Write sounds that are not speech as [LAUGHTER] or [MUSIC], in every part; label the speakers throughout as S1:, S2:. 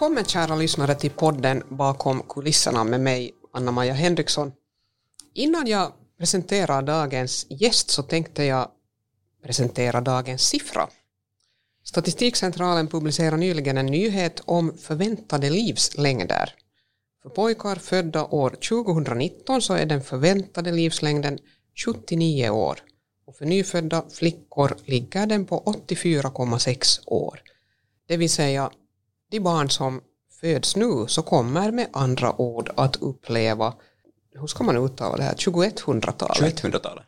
S1: Välkommen kära lyssnare till podden Bakom kulisserna med mig Anna-Maja Henriksson. Innan jag presenterar dagens gäst så tänkte jag presentera dagens siffra. Statistikcentralen publicerade nyligen en nyhet om förväntade livslängder. För pojkar födda år 2019 så är den förväntade livslängden 79 år och för nyfödda flickor ligger den på 84,6 år. Det vill säga, de barn som föds nu så kommer med andra ord att uppleva, hur ska man uttala det här, 2100-talet?
S2: 2100-talet.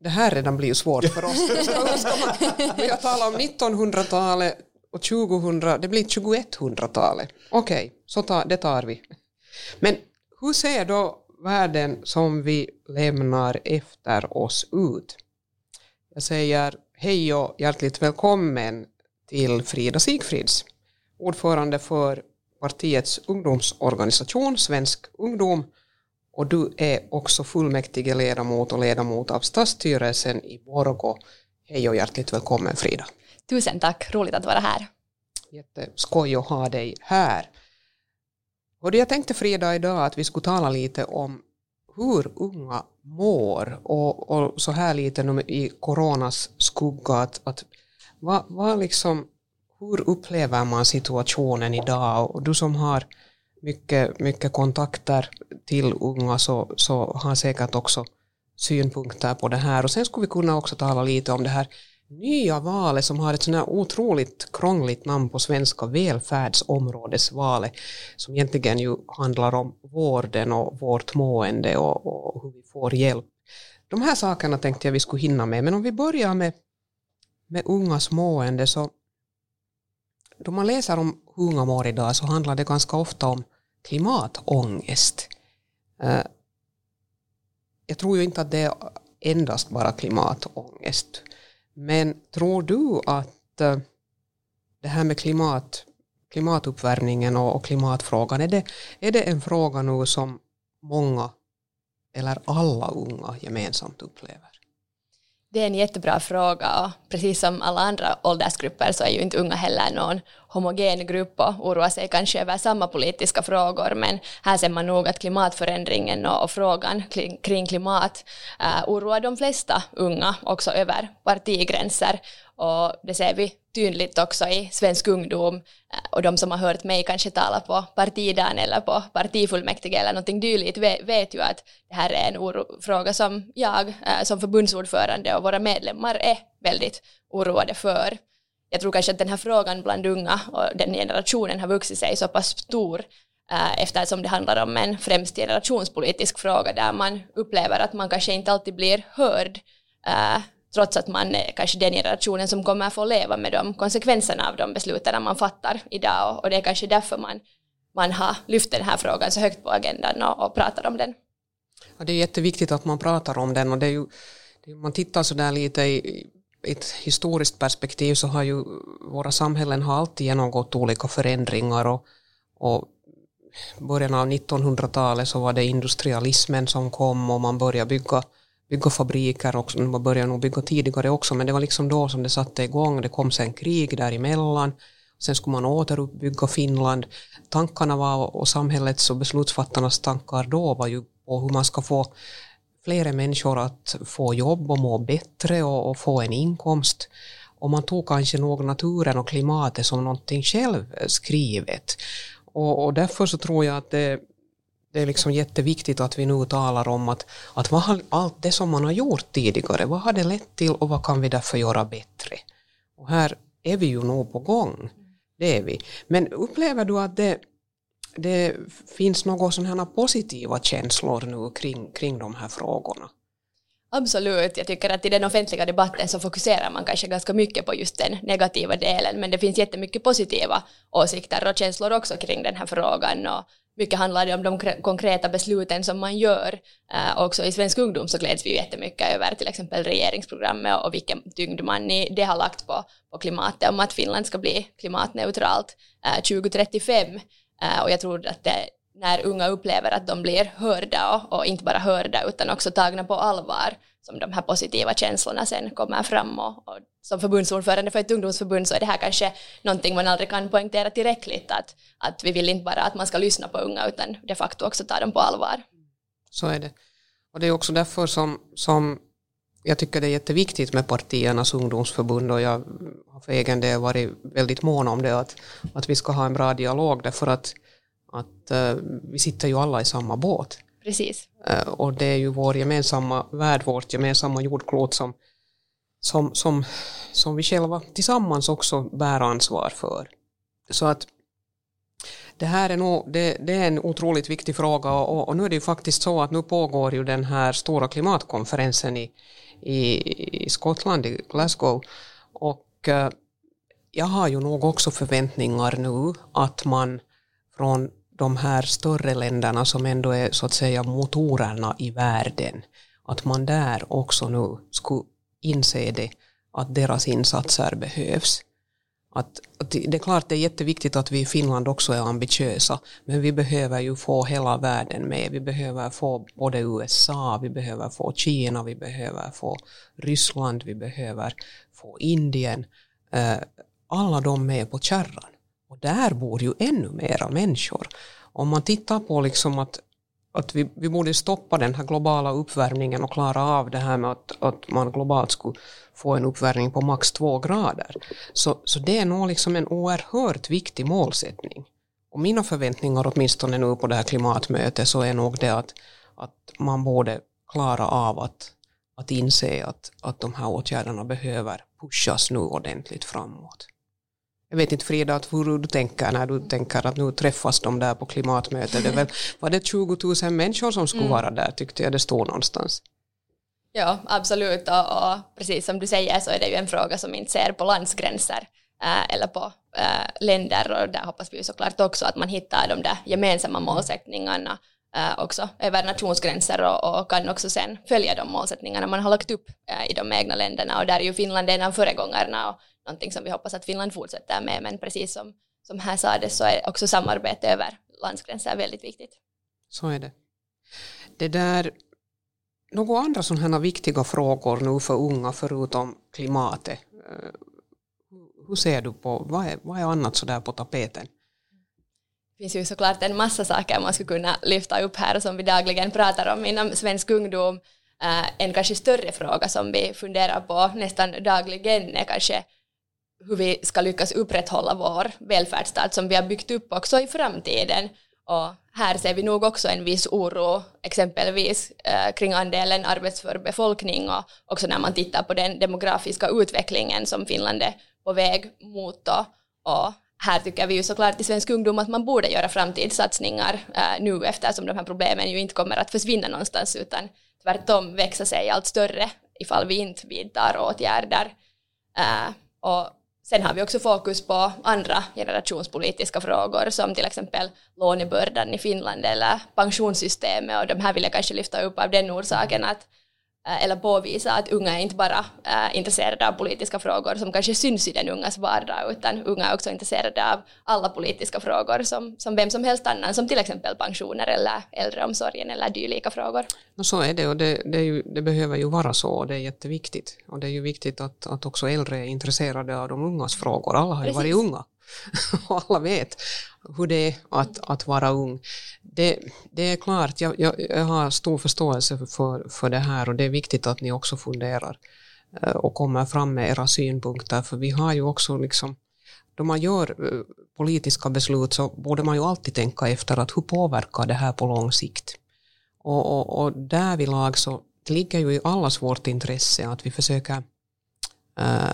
S1: Det här redan blir ju svårt för oss. [LAUGHS] Hur ska man börja tala om 1900-talet och 2000, det blir 2100-talet. Okej, okay, så ta, det tar vi. Men hur ser då världen som vi lämnar efter oss ut? Jag säger hej och hjärtligt välkommen till Frida Sigfrids, ordförande för partiets ungdomsorganisation Svensk ungdom och du är också fullmäktige ledamot och ledamot av stadsstyrelsen i Borgå. Hej och hjärtligt välkommen Frida.
S3: Tusen tack, roligt att vara här.
S1: Jätteskoj att ha dig här. Och jag tänkte Frida idag att vi skulle tala lite om hur unga mår och, och så här lite i coronas skugga att, att vad, vad liksom, hur upplever man situationen idag och du som har mycket, mycket kontakter till unga så, så har säkert också synpunkter på det här och sen skulle vi kunna också tala lite om det här nya valet som har ett sådant här otroligt krångligt namn på svenska, välfärdsområdesvalet, som egentligen ju handlar om vården och vårt mående och, och, hur vi får hjälp. De här sakerna tänkte jag vi skulle hinna med, men om vi börjar med, med ungas mående så då man läser om hur unga mår idag så handlar det ganska ofta om klimatångest. Eh, jag tror ju inte att det är endast bara klimatångest men tror du att eh, det här med klimat, klimatuppvärmningen och, klimatfrågan, är det, är det en fråga nu som många eller alla unga gemensamt upplever?
S3: Det är en jättebra fråga och precis som alla andra åldersgrupper så är ju inte unga heller någon homogen grupp och oroar sig kanske över samma politiska frågor men här ser man nog att klimatförändringen och, frågan kring, kring klimat uh, oroar de flesta unga också över partigränser och det ser vi tydligt också i svensk ungdom eh, och de som har hört mig kanske tala på partidagen eller på partifullmäktige eller någonting dylikt vet ju att det här är en oro, fråga som jag eh, som förbundsordförande och våra medlemmar är väldigt oroade för. Jag tror kanske att den här frågan bland unga och den generationen har vuxit sig så pass stor eh, eftersom det handlar om en främst generationspolitisk fråga där man upplever att man kanske inte alltid blir hörd trots att man är kanske den generationen som kommer få leva med de konsekvenserna av de besluten man fattar idag och, och det är kanske därför man, man har lyft den här frågan så högt på agendan och, och pratar om den.
S1: Ja, det är jätteviktigt att man pratar om den och det är ju, det, man tittar så där lite i, i ett historiskt perspektiv så har ju våra samhällen har alltid genomgått olika förändringar och, och början av 1900-talet så var det industrialismen som kom och man började bygga bygga fabriker också, man började nog bygga tidigare också, men det var liksom då som det satte igång, det kom sen krig däremellan, sen skulle man återuppbygga Finland. Tankarna var, och samhällets och beslutsfattarnas tankar då var ju på hur man ska få flera människor att få jobb och må bättre och, och få en inkomst. Och man tog kanske nog naturen och klimatet som någonting självskrivet. Och, och därför så tror jag att det det är liksom jätteviktigt att vi nu talar om att, att vad har, allt det som man har gjort tidigare, vad har det lett till och vad kan vi därför göra bättre? Och här är vi ju nog på gång, det är vi. Men upplever du att det, det finns några sådana positiva känslor nu kring, kring de här frågorna?
S3: Absolut, jag tycker att i den offentliga debatten så fokuserar man kanske ganska mycket på just den negativa delen, men det finns jättemycket positiva åsikter och känslor också kring den här frågan och mycket handlar det om de konkreta besluten som man gör. Äh, också i svensk ungdom så gläds vi jättemycket över till exempel regeringsprogrammet och vilken tyngd man i det har lagt på, på klimatet om att Finland ska bli klimatneutralt äh, 2035. Äh, och jag tror att det när unga upplever att de blir hörda och, och, inte bara hörda utan också tagna på allvar som de här positiva känslorna sen kommer fram och, och som förbundsordförande för ett ungdomsförbund så är det här kanske någonting man aldrig kan poängtera tillräckligt att, att vi vill inte bara att man ska lyssna på unga utan de facto också ta dem på allvar.
S1: Så är det. Och det är också därför som, som jag tycker det är jätteviktigt med partiernas ungdomsförbund och jag har för egen del varit väldigt mån om det att, att vi ska ha en bra dialog därför att, att uh, vi sitter ju alla i samma båt.
S3: Precis.
S1: Uh, och det är ju vår gemensamma värld, vårt gemensamma jordklot som, som, som, som vi själva tillsammans också bär ansvar för. Så att det här är, nog, det, det, är en otroligt viktig fråga och, och, nu är det ju faktiskt så att nu pågår ju den här stora klimatkonferensen i, i, i Skottland, i Glasgow. Och eh, jag har ju nog också förväntningar nu att man från de här större länderna som ändå är så att säga motorerna i världen, att man där också nu skulle inse det, att deras insatser behövs. Att, att, det är klart det är jätteviktigt att vi i Finland också är ambitiösa, men vi behöver ju få hela världen med. Vi behöver få både USA, vi behöver få Kina, vi behöver få Ryssland, vi behöver få Indien. Eh, alla de med på kärran. Och där bor ju ännu mera människor. Om man tittar på liksom att att vi, vi borde stoppa den här globala uppvärmningen och klara av det här med att, att man globalt skulle få en uppvärmning på max två grader. Så, så det är nog liksom en oerhört viktig målsättning. Och mina förväntningar åtminstone nu på det här klimatmötet så är nog det att, att man borde klara av att, att inse att, att de här åtgärderna behöver pushas nu ordentligt framåt. Jag vet inte Frida, att hur du tänker när du tänker att nu träffas de där på klimatmötet. Det väl, var det 20 000 människor som skulle mm. vara där tyckte jag det stod någonstans.
S3: Ja, absolut. Och, och, precis som du säger så är det ju en fråga som inte ser på landsgränser äh, eller på äh, länder och där hoppas vi såklart också att man hittar de där gemensamma målsättningarna Eh, också över nationsgränser och, och, kan också sen följa de målsättningarna man har lagt upp eh, i de egna länderna och där är ju Finland en av föregångarna och någonting som vi hoppas att Finland fortsätter med, men precis som, som här sades så är också samarbete över landsgränser väldigt viktigt.
S1: Så är det. Det där, några andra sådana här viktiga frågor nu för unga förutom klimatet, eh, hur ser du på, vad är, vad är annat sådär på tapeten?
S3: Det finns ju såklart en massa saker man skulle kunna lyfta upp här som vi dagligen pratar om inom svensk ungdom. Eh, en kanske större fråga som vi funderar på nästan dagligen är kanske hur vi ska lyckas upprätthålla vår välfärdsstat som vi har byggt upp också i framtiden. Och här ser vi nog också en viss oro, exempelvis eh, kring andelen arbetsför befolkning och också när man tittar på den demografiska utvecklingen som Finland är på väg mot. Och här tycker vi ju såklart i svensk ungdom att man borde göra framtidssatsningar eh, nu eftersom de här problemen ju inte kommer att försvinna någonstans utan tvärtom växa sig allt större ifall vi inte vidtar åtgärder. Eh, och Sen har vi också fokus på andra generationspolitiska frågor som till exempel lånebördan i Finland eller pensionssystemet och de här vill jag kanske lyfta upp av den orsaken att eller påvisa att unga är inte bara är eh, intresserade av politiska frågor som kanske syns i den ungas vardag, utan unga är också intresserade av alla politiska frågor som, som vem som helst annan, som till exempel pensioner eller äldreomsorgen eller dylika frågor.
S1: Och så är det och det, det, ju, det, behöver ju vara så och det är jätteviktigt. Och det är ju viktigt att, att också äldre är intresserade av de ungas frågor. Alla har ju Precis. varit unga [LAUGHS] och alla vet hur det är att, att vara ung. Det, det är klart, jag, jag, jag, har stor förståelse för, för det här och det är viktigt att ni också funderar eh, och kommer fram med era synpunkter för vi har ju också liksom då man gör eh, politiska beslut så borde man ju alltid tänka efter att hur påverkar det här på lång sikt. Och, och, och därvidlag så det ligger ju i allas vårt intresse att vi försöker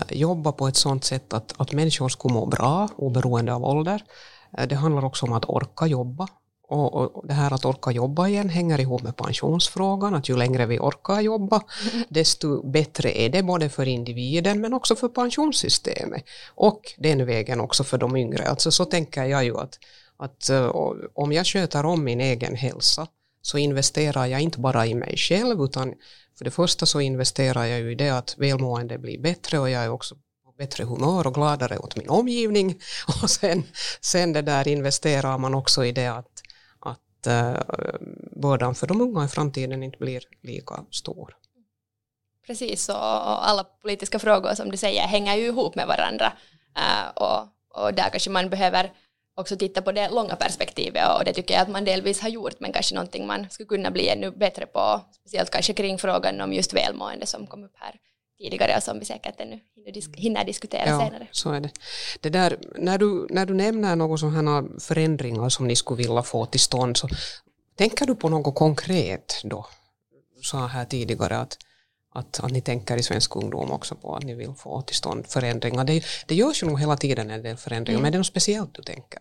S1: jobba på ett sådant sätt att, att människor ska må bra oberoende av ålder. Äh, det handlar också om att orka jobba. Och, och, det här att orka jobba igen hänger ihop med pensionsfrågan, att ju längre vi orkar jobba, desto bättre är det både för individen men också för pensionssystemet. Och den vägen också för de yngre. Alltså så tänker jag ju att, att uh, om jag sköter om min egen hälsa så investerar jag inte bara i mig själv utan för det första så investerar jag ju i det att välmående blir bättre och jag är också på bättre humör och gladare åt min omgivning [LAUGHS] och sen, sen det där investerar man också i det att, att uh, bördan för de unga i framtiden inte blir lika stor.
S3: Precis, och alla politiska frågor som du säger hänger ju ihop med varandra. Uh, och, och där kanske man behöver också titta på det långa perspektivet och det tycker jag att man delvis har gjort men kanske någonting man skulle kunna bli ännu bättre på, speciellt kanske kring frågan om just välmående som kom upp här tidigare och som vi säkert ännu hinner diskutera ja, senare.
S1: så är det. det där, när, du, när du nämner några sådana förändringar som ni skulle vilja få till stånd så tänker du på något konkret då? sa här tidigare att, att, att ni tänker i svensk ungdom också på att ni vill få till stånd förändringar. Det, det görs ju nog hela tiden en del förändringar, mm. men det är något speciellt du tänker?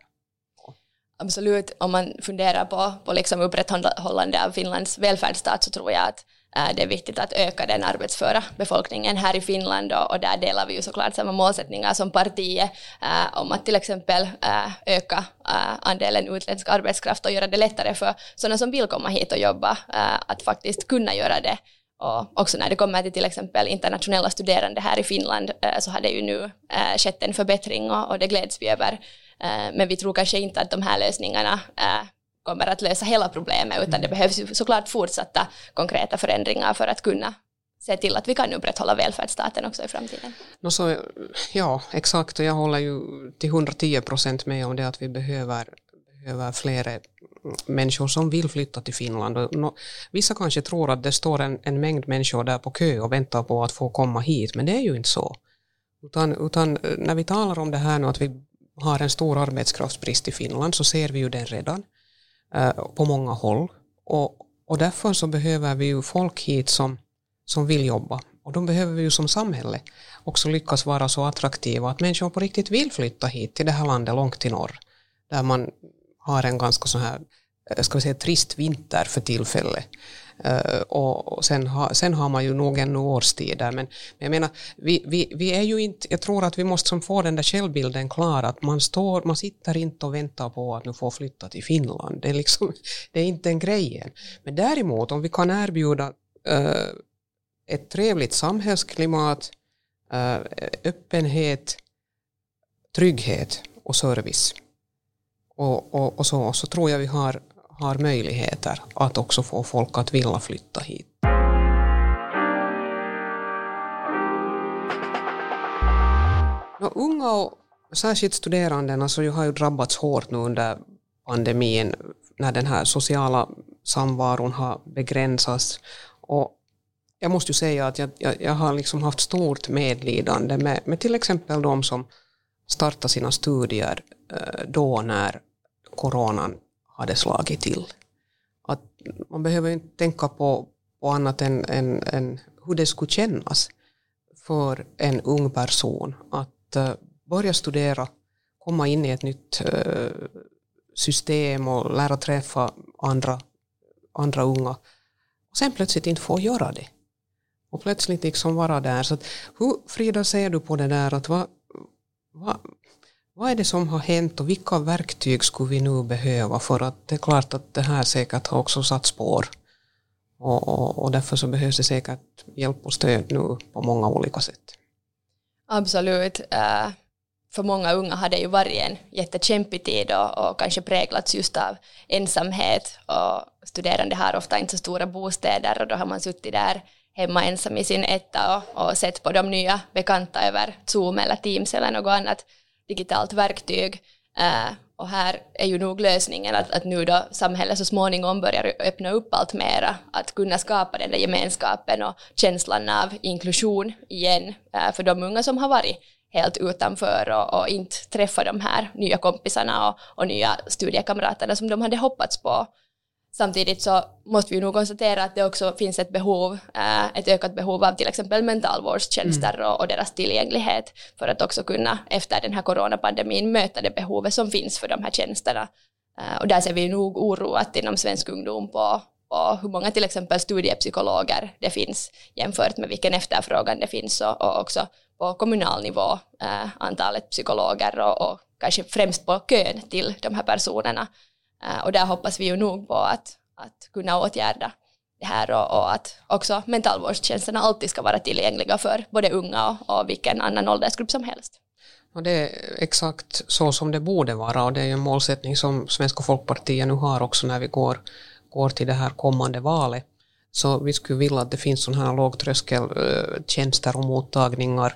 S3: Absolut, om man funderar på, på liksom upprätthållande av Finlands välfärdsstat så tror jag att äh, det är viktigt att öka den arbetsföra befolkningen här i Finland och, och där delar vi ju såklart samma målsättningar som partiet äh, om att till exempel äh, öka äh, andelen utländsk arbetskraft och göra det lättare för sådana som vill komma hit och jobba äh, att faktiskt kunna göra det. Och också när det kommer till till exempel internationella studerande här i Finland så har det ju nu skett en förbättring och, och det gläds vi över. Eh, men vi tror kanske inte att de här lösningarna eh, kommer att lösa hela problemet, utan det mm. behövs såklart fortsatta konkreta förändringar för att kunna se till att vi kan upprätthålla välfärdsstaten också i framtiden.
S1: No, så, ja, exakt, och jag håller ju till 110 procent med om det att vi behöver, behöver fler människor som vill flytta till Finland. Och no, vissa kanske tror att det står en, en mängd människor där på kö och väntar på att få komma hit, men det är ju inte så. Utan, utan när vi talar om det här nu att vi har en stor arbetskraftsbrist i Finland så ser vi ju den redan eh, på många håll. Och, och därför så behöver vi ju folk hit som, som vill jobba. Och de behöver vi ju som samhälle också lyckas vara så attraktiva att människor på riktigt vill flytta hit till det här landet långt i norr. Där man har en ganska så här, Eh, ska vi säga trist vinter för tillfället. Uh, och sen, ha, sen har man ju nog ännu årstider. Men, men jag menar, vi, vi, vi är ju inte, jag tror att vi måste få den där självbilden klar, att man, står, man sitter inte och väntar på att nu få flytta till Finland. Det är, liksom, [LAUGHS] det är inte en grejen. Men däremot om vi kan erbjuda uh, ett trevligt samhällsklimat, uh, öppenhet, trygghet och service. Och, och, och, så, så tror jag vi har har möjligheter att också få folk att vilja flytta hit. No, unga och särskilt studerande alltså, har ju drabbats hårt nu under pandemin när den här sociala samvaron har begränsats. Och jag måste ju säga att jag, jag, jag har liksom haft stort medlidande med, med till exempel de som startade sina studier eh, då när coronan hade slagit till. Att man behöver inte tänka på, på annat än, än, än hur det skulle kännas för en ung person att uh, börja studera, komma in i ett nytt uh, system och lära träffa andra, andra unga och sen plötsligt inte få göra det. Och plötsligt liksom vara där. Så att, hur, Frida, ser du på det där? att vad, vad, vad är det som har hänt och vilka verktyg skulle vi nu behöva för att det är klart att det här säkert har också satt spår. Och, och, och därför så behövs det säkert hjälp och stöd nu på många olika sätt.
S3: Absolut. Äh, för många unga har det ju varit en jättekämpig tid och, och kanske präglats just av ensamhet och studerande har ofta inte så stora bostäder och då har man suttit där hemma ensam i sin etta och, och sett på de nya bekanta över Zoom eller Teams eller något annat digitalt verktyg. Uh, och här är ju nog lösningen att, att nu då samhället så småningom börjar öppna upp allt mera, att kunna skapa den där gemenskapen och känslan av inklusion igen uh, för de unga som har varit helt utanför och, och inte träffat de här nya kompisarna och, och nya studiekamraterna som de hade hoppats på. Samtidigt så måste vi nog konstatera att det också finns ett behov, äh, ett ökat behov av till exempel mentalvårdstjänster mm. och, och, deras tillgänglighet för att också kunna efter den här coronapandemin möta det behovet som finns för de här tjänsterna. Äh, och där ser vi nog oroat inom svensk ungdom på, på hur många till exempel studiepsykologer det finns jämfört med vilken efterfrågan det finns och, och också på kommunal nivå äh, antalet psykologer och, och kanske främst på kön till de här personerna. Eh, och där hoppas vi ju nog på att, att kunna åtgärda det här och, och att också mentalvårdstjänsterna alltid ska vara tillgängliga för både unga och, och vilken annan åldersgrupp som helst.
S1: Och det är exakt så som det borde vara och det är en målsättning som Svenska folkpartiet nu har också när vi går, går till det här kommande valet. Så vi skulle vilja att det finns sådana här lågtröskeltjänster och mottagningar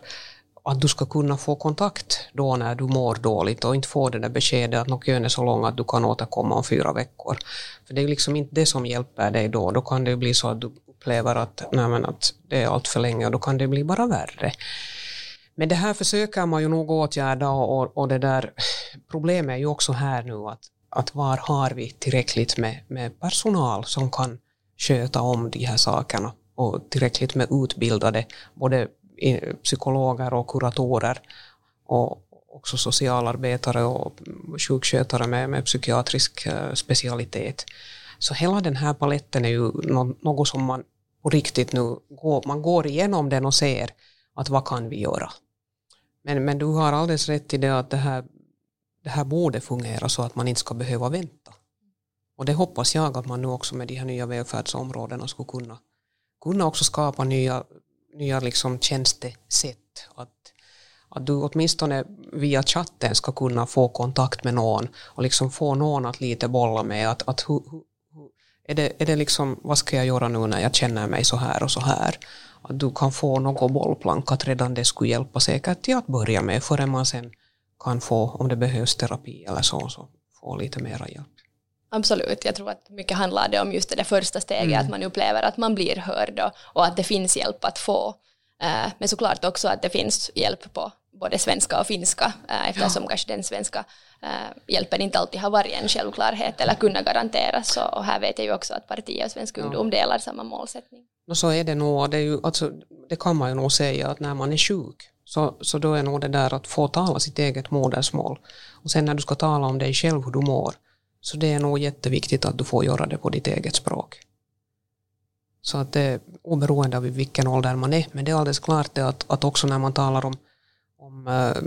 S1: att du ska kunna få kontakt då när du mår dåligt och inte få det där beskedet att kön är så lång att du kan återkomma om fyra veckor. För det är liksom inte det som hjälper dig då. Då kan det bli så att du upplever att, nej men att det är allt för länge och då kan det bli bara värre. Men det här försöker man ju nog åtgärda och, och det där problemet är ju också här nu att, att var har vi tillräckligt med, med personal som kan sköta om de här sakerna och tillräckligt med utbildade både psykologer och kuratorer och också socialarbetare och sjukskötare med, med psykiatrisk eh, specialitet. Så hela den här paletten är ju något som man på riktigt nu går, man går igenom den och ser att vad kan vi göra. Men, men du har alldeles rätt i det att det här, det här borde fungera så att man inte ska behöva vänta. Och det hoppas jag att man nu också med de här nya välfärdsområdena skulle kunna, kunna också skapa nya, nya liksom tjänstesätt. Att, att du åtminstone via chatten ska kunna få kontakt med någon och liksom få någon att lite bolla med att, att hu, hu, är, det, är det liksom, vad ska jag göra nu när jag känner mig så här och så här att du kan få något bollplank, att redan det skulle hjälpa säkert till att börja med, förrän man sen kan få, om det behövs terapi eller så, så få lite mera hjälp.
S3: Absolut, jag tror att mycket handlar det om just det där första steget, mm. att man upplever att man blir hörd och, och att det finns hjälp att få. Uh, men såklart också att det finns hjälp på både svenska och finska, uh, eftersom ja. kanske den svenska uh, hjälpen inte alltid har varit en självklarhet eller kunnat garanteras. Och här vet jag ju också att partiet och Svensk Ungdom delar samma målsättning.
S1: Och så är det nog, det, är ju, alltså, det kan man ju nog säga att när man är sjuk så, så då är nog det där att få tala sitt eget modersmål och sen när du ska tala om dig själv hur du mår så det är nog jätteviktigt att du får göra det på ditt eget språk. Så att det är oberoende av vilken ålder man är men det är alldeles klart det att, att också när man talar om, om äh,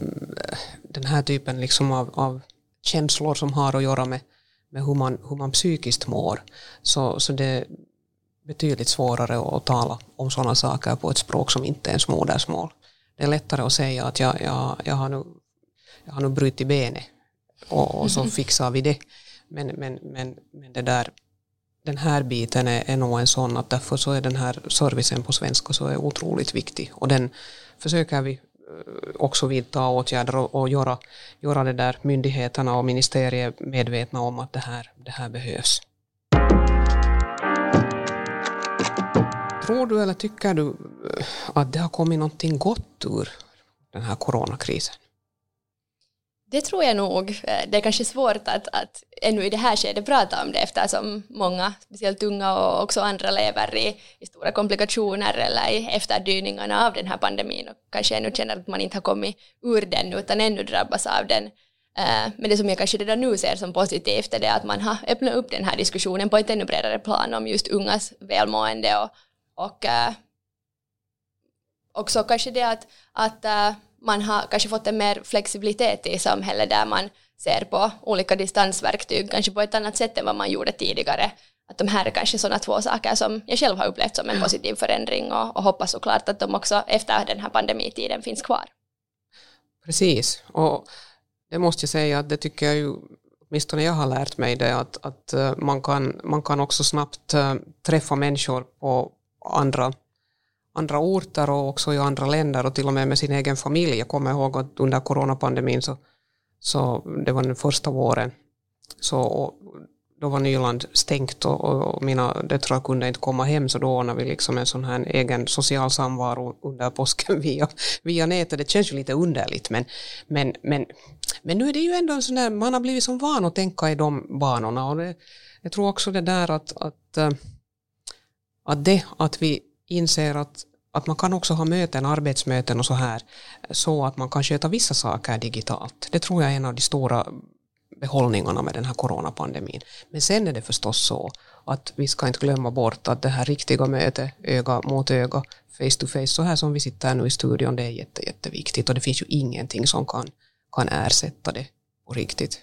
S1: den här typen liksom av, av känslor som har att göra med, med hur, man, hur man psykiskt mår så, så det betydligt svårare att tala om sådana saker på ett språk som inte är ens modersmål. Det är lättare att säga att jag, jag, jag, har, nu, jag har nu brutit benet och, och så fixar vi det. Men, men, men, men det där, den här biten är, är nog en sån att därför så är den här servicen på svenska så är otroligt viktig och den försöker vi eh, också vidta åtgärder och, och göra, göra det där myndigheterna och ministeriet medvetna om att det här, det här behövs. Tror du eller tycker du eh, att det har kommit någonting gott ur den här coronakrisen?
S3: Det tror jag nog. Eh, det är kanske svårt att, att ännu i det här skedet prata om det eftersom många, speciellt unga och också andra lever i, i stora komplikationer eller i efterdyningarna av den här pandemin och kanske ännu känner att man inte har kommit ur den utan ännu drabbas av den. Eh, men det som jag kanske redan nu ser som positivt är det att man har öppnat upp den här diskussionen på ett ännu bredare plan om just ungas välmående och, och eh, också kanske det att, att man har kanske fått en mer flexibilitet i samhället där man ser på olika distansverktyg kanske på ett annat sätt än vad man gjorde tidigare. Att de här är kanske sådana två saker som jag själv har upplevt som en positiv förändring och, och hoppas såklart att de också efter den här pandemitiden finns kvar.
S1: Precis, och det måste jag säga att det tycker jag ju åtminstone jag har lärt mig det att, att man, kan, man kan också snabbt träffa människor på andra, andra orter och också i andra länder och till och med med sin egen familj. Jag kommer ihåg att under coronapandemin så, så det var den första våren så då var Nyland stängt och, och mina döttrar kunde inte komma hem så då ordnade vi liksom en sån här egen social samvaro under påsken [LAUGHS] via, via nätet. Det känns ju lite underligt men, men, men, men nu är det ju ändå en sån där, man har blivit som van att tänka i de banorna och det, jag tror också det där att, att eh, att det att vi inser att, att man kan också ha möten, arbetsmöten och så här, så att man kan sköta vissa saker digitalt. Det tror jag är en av de stora behållningarna med den här coronapandemin. Men sen är det förstås så att vi ska inte glömma bort att det här riktiga mötet, öga mot öga, face to face, så här som vi sitter nu i studion, det är jätte, jätteviktigt och det finns ju ingenting som kan, kan ersätta det på riktigt.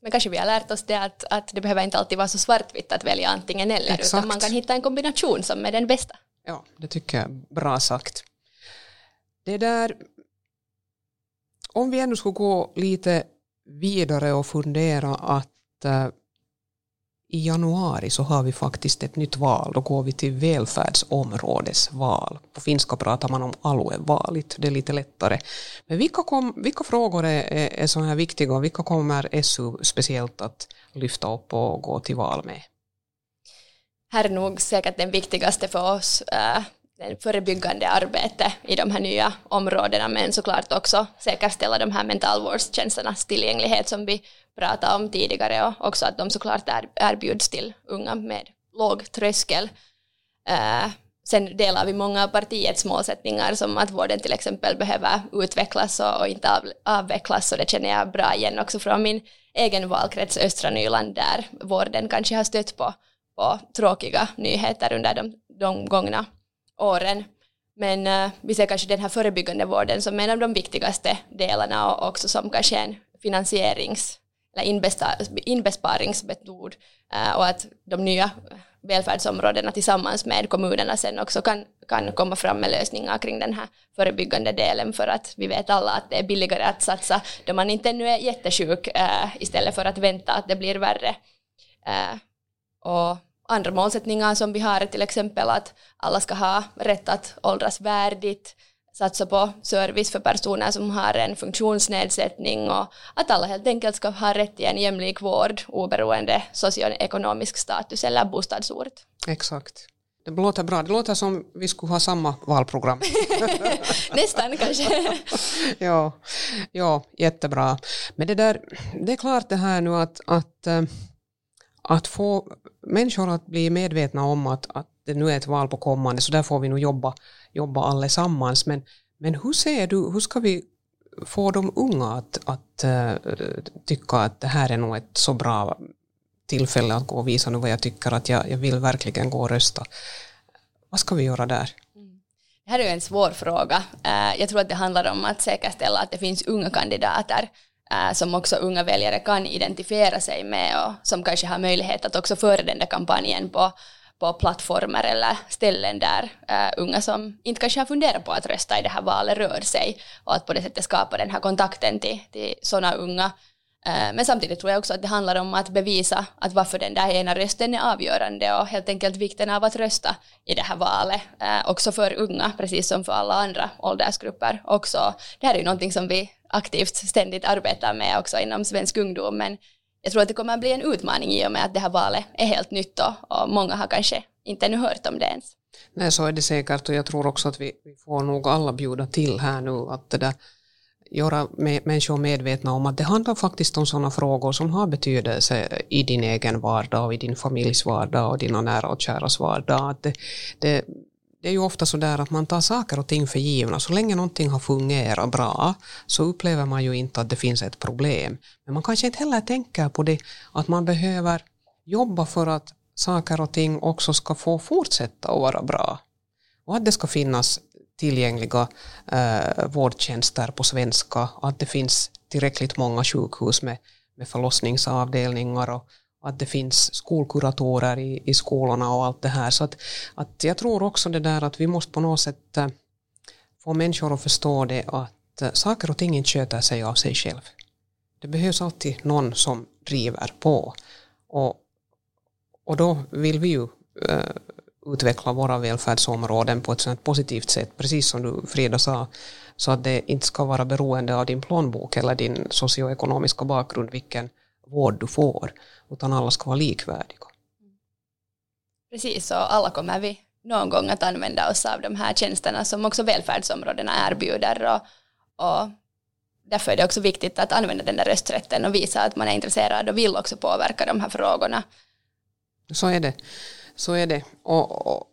S3: Men kanske vi har lärt oss det att, att det behöver inte alltid vara så svartvitt att välja antingen eller, Exakt. utan man kan hitta en kombination som är den bästa.
S1: Ja, det tycker jag är bra sagt. Det där om vi ändå skulle gå lite vidare och fundera att uh, i januari så har vi faktiskt ett nytt val. Då går vi till välfärdsområdesval. På finska pratar man om aluevalit, det är lite lättare. Men vilka, kom, vilka frågor är, är, så här viktiga och vilka kommer SU speciellt att lyfta upp och gå till val med?
S3: Här är nog säkert den viktigaste för oss äh, förebyggande arbete i de här nya områdena men såklart också säkerställa de här mentalvårdstjänsternas tillgänglighet som vi pratade om tidigare och också att de såklart erbjuds till unga med låg tröskel. Eh, sen delar vi många av partiets målsättningar som att vården till exempel behöver utvecklas och, inte avvecklas och det känner jag bra igen också från min egen valkrets Östra Nyland där vården kanske har stött på, på tråkiga nyheter under de, de gångna åren. Men uh, vi ser kanske den här förebyggande vården som en av de viktigaste delarna och också som kanske en finansierings eller inbesparingsmetod uh, och att de nya välfärdsområdena tillsammans med kommunerna sen också kan, kan komma fram med lösningar kring den här förebyggande delen för att vi vet alla att det är billigare att satsa då man inte ännu är jättesjuk uh, istället för att vänta att det blir värre. och andra målsättningar som vi har är till exempel att alla ska ha rätt att åldras värdigt, satsa på service för personer som har en funktionsnedsättning och att alla helt enkelt ska ha rätt till en jämlik vård oberoende socioekonomisk status eller bostadsort.
S1: Exakt. Det låter bra. Det låter som vi skulle ha samma valprogram. [LAUGHS]
S3: Nästan kanske. [LAUGHS]
S1: ja, ja, jättebra. Men det där, det är klart det här nu att, att eh, att få människor att bli medvetna om att, att det nu är ett val på kommande så där får vi nog jobba, jobba allesammans. Men, men hur ser du, hur ska vi få de unga att, att uh, tycka att det här är nog ett så bra tillfälle att gå och visa nu vad jag tycker att jag, jag vill verkligen gå och rösta. Vad ska vi göra där?
S3: Mm. Det här är ju en svår fråga. Eh, jag tror att det handlar om att säkerställa att det finns unga kandidater Äh, som också unga väljare kan identifiera sig med och som kanske har möjlighet att också föra den där kampanjen på, på plattformar eller ställen där äh, unga som inte kanske har funderat på att rösta i det här valet rör sig och att på det sättet skapa den här kontakten till, till sådana unga. Äh, men samtidigt tror jag också att det handlar om att bevisa att varför den där ena rösten är avgörande och helt enkelt vikten av att rösta i det här valet, äh, också för unga, precis som för alla andra åldersgrupper. Också, det här är ju någonting som vi aktivt ständigt arbetar med också inom svensk ungdom. Men jag tror att det kommer att bli en utmaning i och med att det här valet är helt nytt och, många har kanske inte ännu hört om det ens.
S1: Nej, så är det säkert och jag tror också att vi, vi får nog alla bjuda till här nu att det där göra människor medvetna om att det handlar faktiskt om sådana frågor som har betydelse i din egen vardag och i din familjs vardag och dina nära och käras vardag. Att det, det, det är ju ofta så där att man tar saker och ting för givna. Så länge någonting har fungerat bra så upplever man ju inte att det finns ett problem. Men man kanske inte heller tänker på det att man behöver jobba för att saker och ting också ska få fortsätta att vara bra. Och att det ska finnas tillgängliga eh, vårdtjänster på svenska, att det finns tillräckligt många sjukhus med, med förlossningsavdelningar och att det finns skolkuratorer i, i skolorna och allt det här. Så att, att jag tror också det där att vi måste på något sätt eh, få människor att förstå det att eh, saker och ting inte sköter sig av sig själv. Det behövs alltid någon som driver på. Och, och då vill vi ju äh, utveckla våra välfärdsområden på ett sådant positivt sätt, precis som du Frida sa, så att det inte ska vara beroende av din plånbok eller din socioekonomiska bakgrund vilken vård du får, utan alla ska vara likvärdiga.
S3: Precis, och alla kommer vi någon gång att använda oss av de här tjänsterna som också välfärdsområdena erbjuder. Och, och därför är det också viktigt att använda den där rösträtten och visa att man är intresserad och vill också påverka de här frågorna.
S1: Så är det. Så är det. Och, och,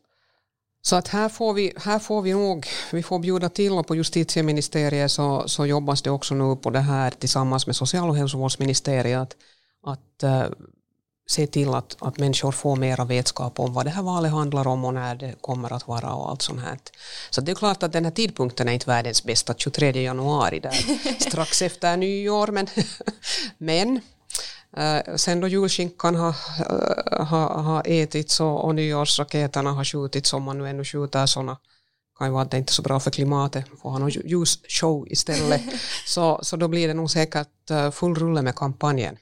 S1: så att här får vi, här får vi nog, vi får bjuda till och på justitieministeriet så, så jobbas det också nu på det här tillsammans med social och hälsovårdsministeriet att, att uh, se till att, att människor får mera vetskap om vad det här valet handlar om och när det kommer att vara och allt sånt här. Så det är klart att den här tidpunkten är inte världens bästa, 23 januari där [LAUGHS] strax efter nyår men, [LAUGHS] men sen då julskinkan har, uh, har, har ätits och, och nyårsraketerna har skjutits, om man nu ännu skjuter sådana kan ju vara att det inte är så bra för klimatet, får ha någon ljusshow istället. [LAUGHS] så, så då blir det nog säkert eh, full rulle med kampanjen.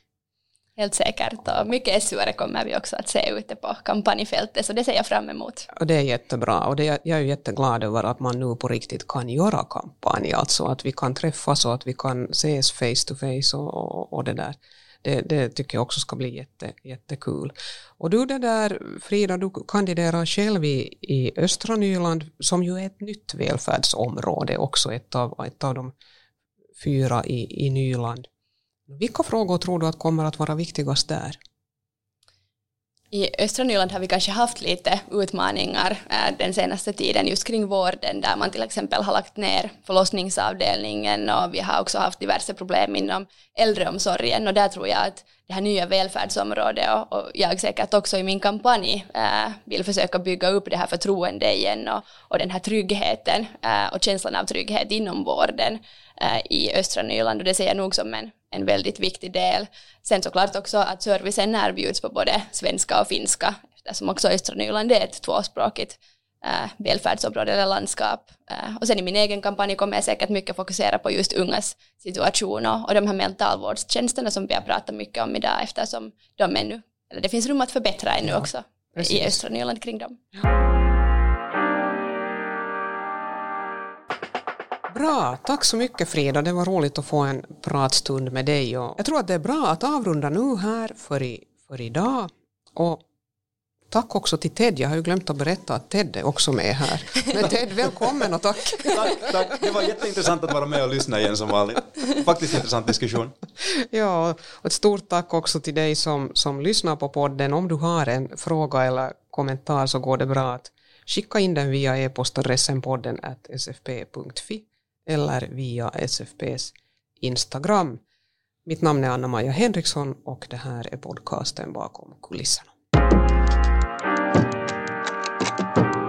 S3: Helt säkert och mycket SU kommer vi också att se ute på kampanjfältet så det ser jag fram emot.
S1: Och det är jättebra och det, jag är jätteglad över att man nu på riktigt kan göra kampanj, alltså att vi kan träffas och att vi kan ses face to face och, och, och det där. Det, det, tycker jag också ska bli jätte, jättekul. Och du det där Frida, du kandiderar själv i, i östra Nyland som ju är ett nytt välfärdsområde också, ett av, ett av de fyra i, i Nyland. Vilka frågor tror du att kommer att vara viktigast där?
S3: I östra Nyland har vi kanske haft lite utmaningar eh, den senaste tiden just kring vården där man till exempel har lagt ner förlossningsavdelningen och vi har också haft diverse problem inom äldreomsorgen. Och där tror jag att det här nya välfärdsområdet och, och jag säkert också i min kampanj äh, vill försöka bygga upp det här förtroendet igen och, och den här tryggheten äh, och känslan av trygghet inom vården äh, i östra Nyland. Och det ser jag nog som en, en väldigt viktig del. Sen såklart också att servicen erbjuds på både svenska och finska eftersom också östra Nyland är ett tvåspråkigt äh, välfärdsområde eller landskap. Äh, och sen i min egen kampanj kommer jag säkert mycket fokusera på just ungas situation och, och de här mentalvårdstjänsterna som vi har pratat mycket om idag eftersom de ännu, eller det finns rum att förbättra ännu ja, också precis. i östra Nyland kring dem.
S1: Bra, tack så mycket Frida. Det var roligt att få en pratstund med dig. Och jag tror att det är bra att avrunda nu här för, i, för idag. Och Tack också till Ted. Jag har ju glömt att berätta att Ted är också med här. Men Ted, välkommen och tack. [LAUGHS]
S2: tack, tack. Det var jätteintressant att vara med och lyssna igen som vanligt. Faktiskt intressant diskussion.
S1: Ja, och ett stort tack också till dig som, som lyssnar på podden. Om du har en fråga eller kommentar så går det bra att skicka in den via e-postadressen podden sfp.fi eller via SFPs Instagram. Mitt namn är Anna-Maja Henriksson och det här är podcasten bakom kulisserna. thank you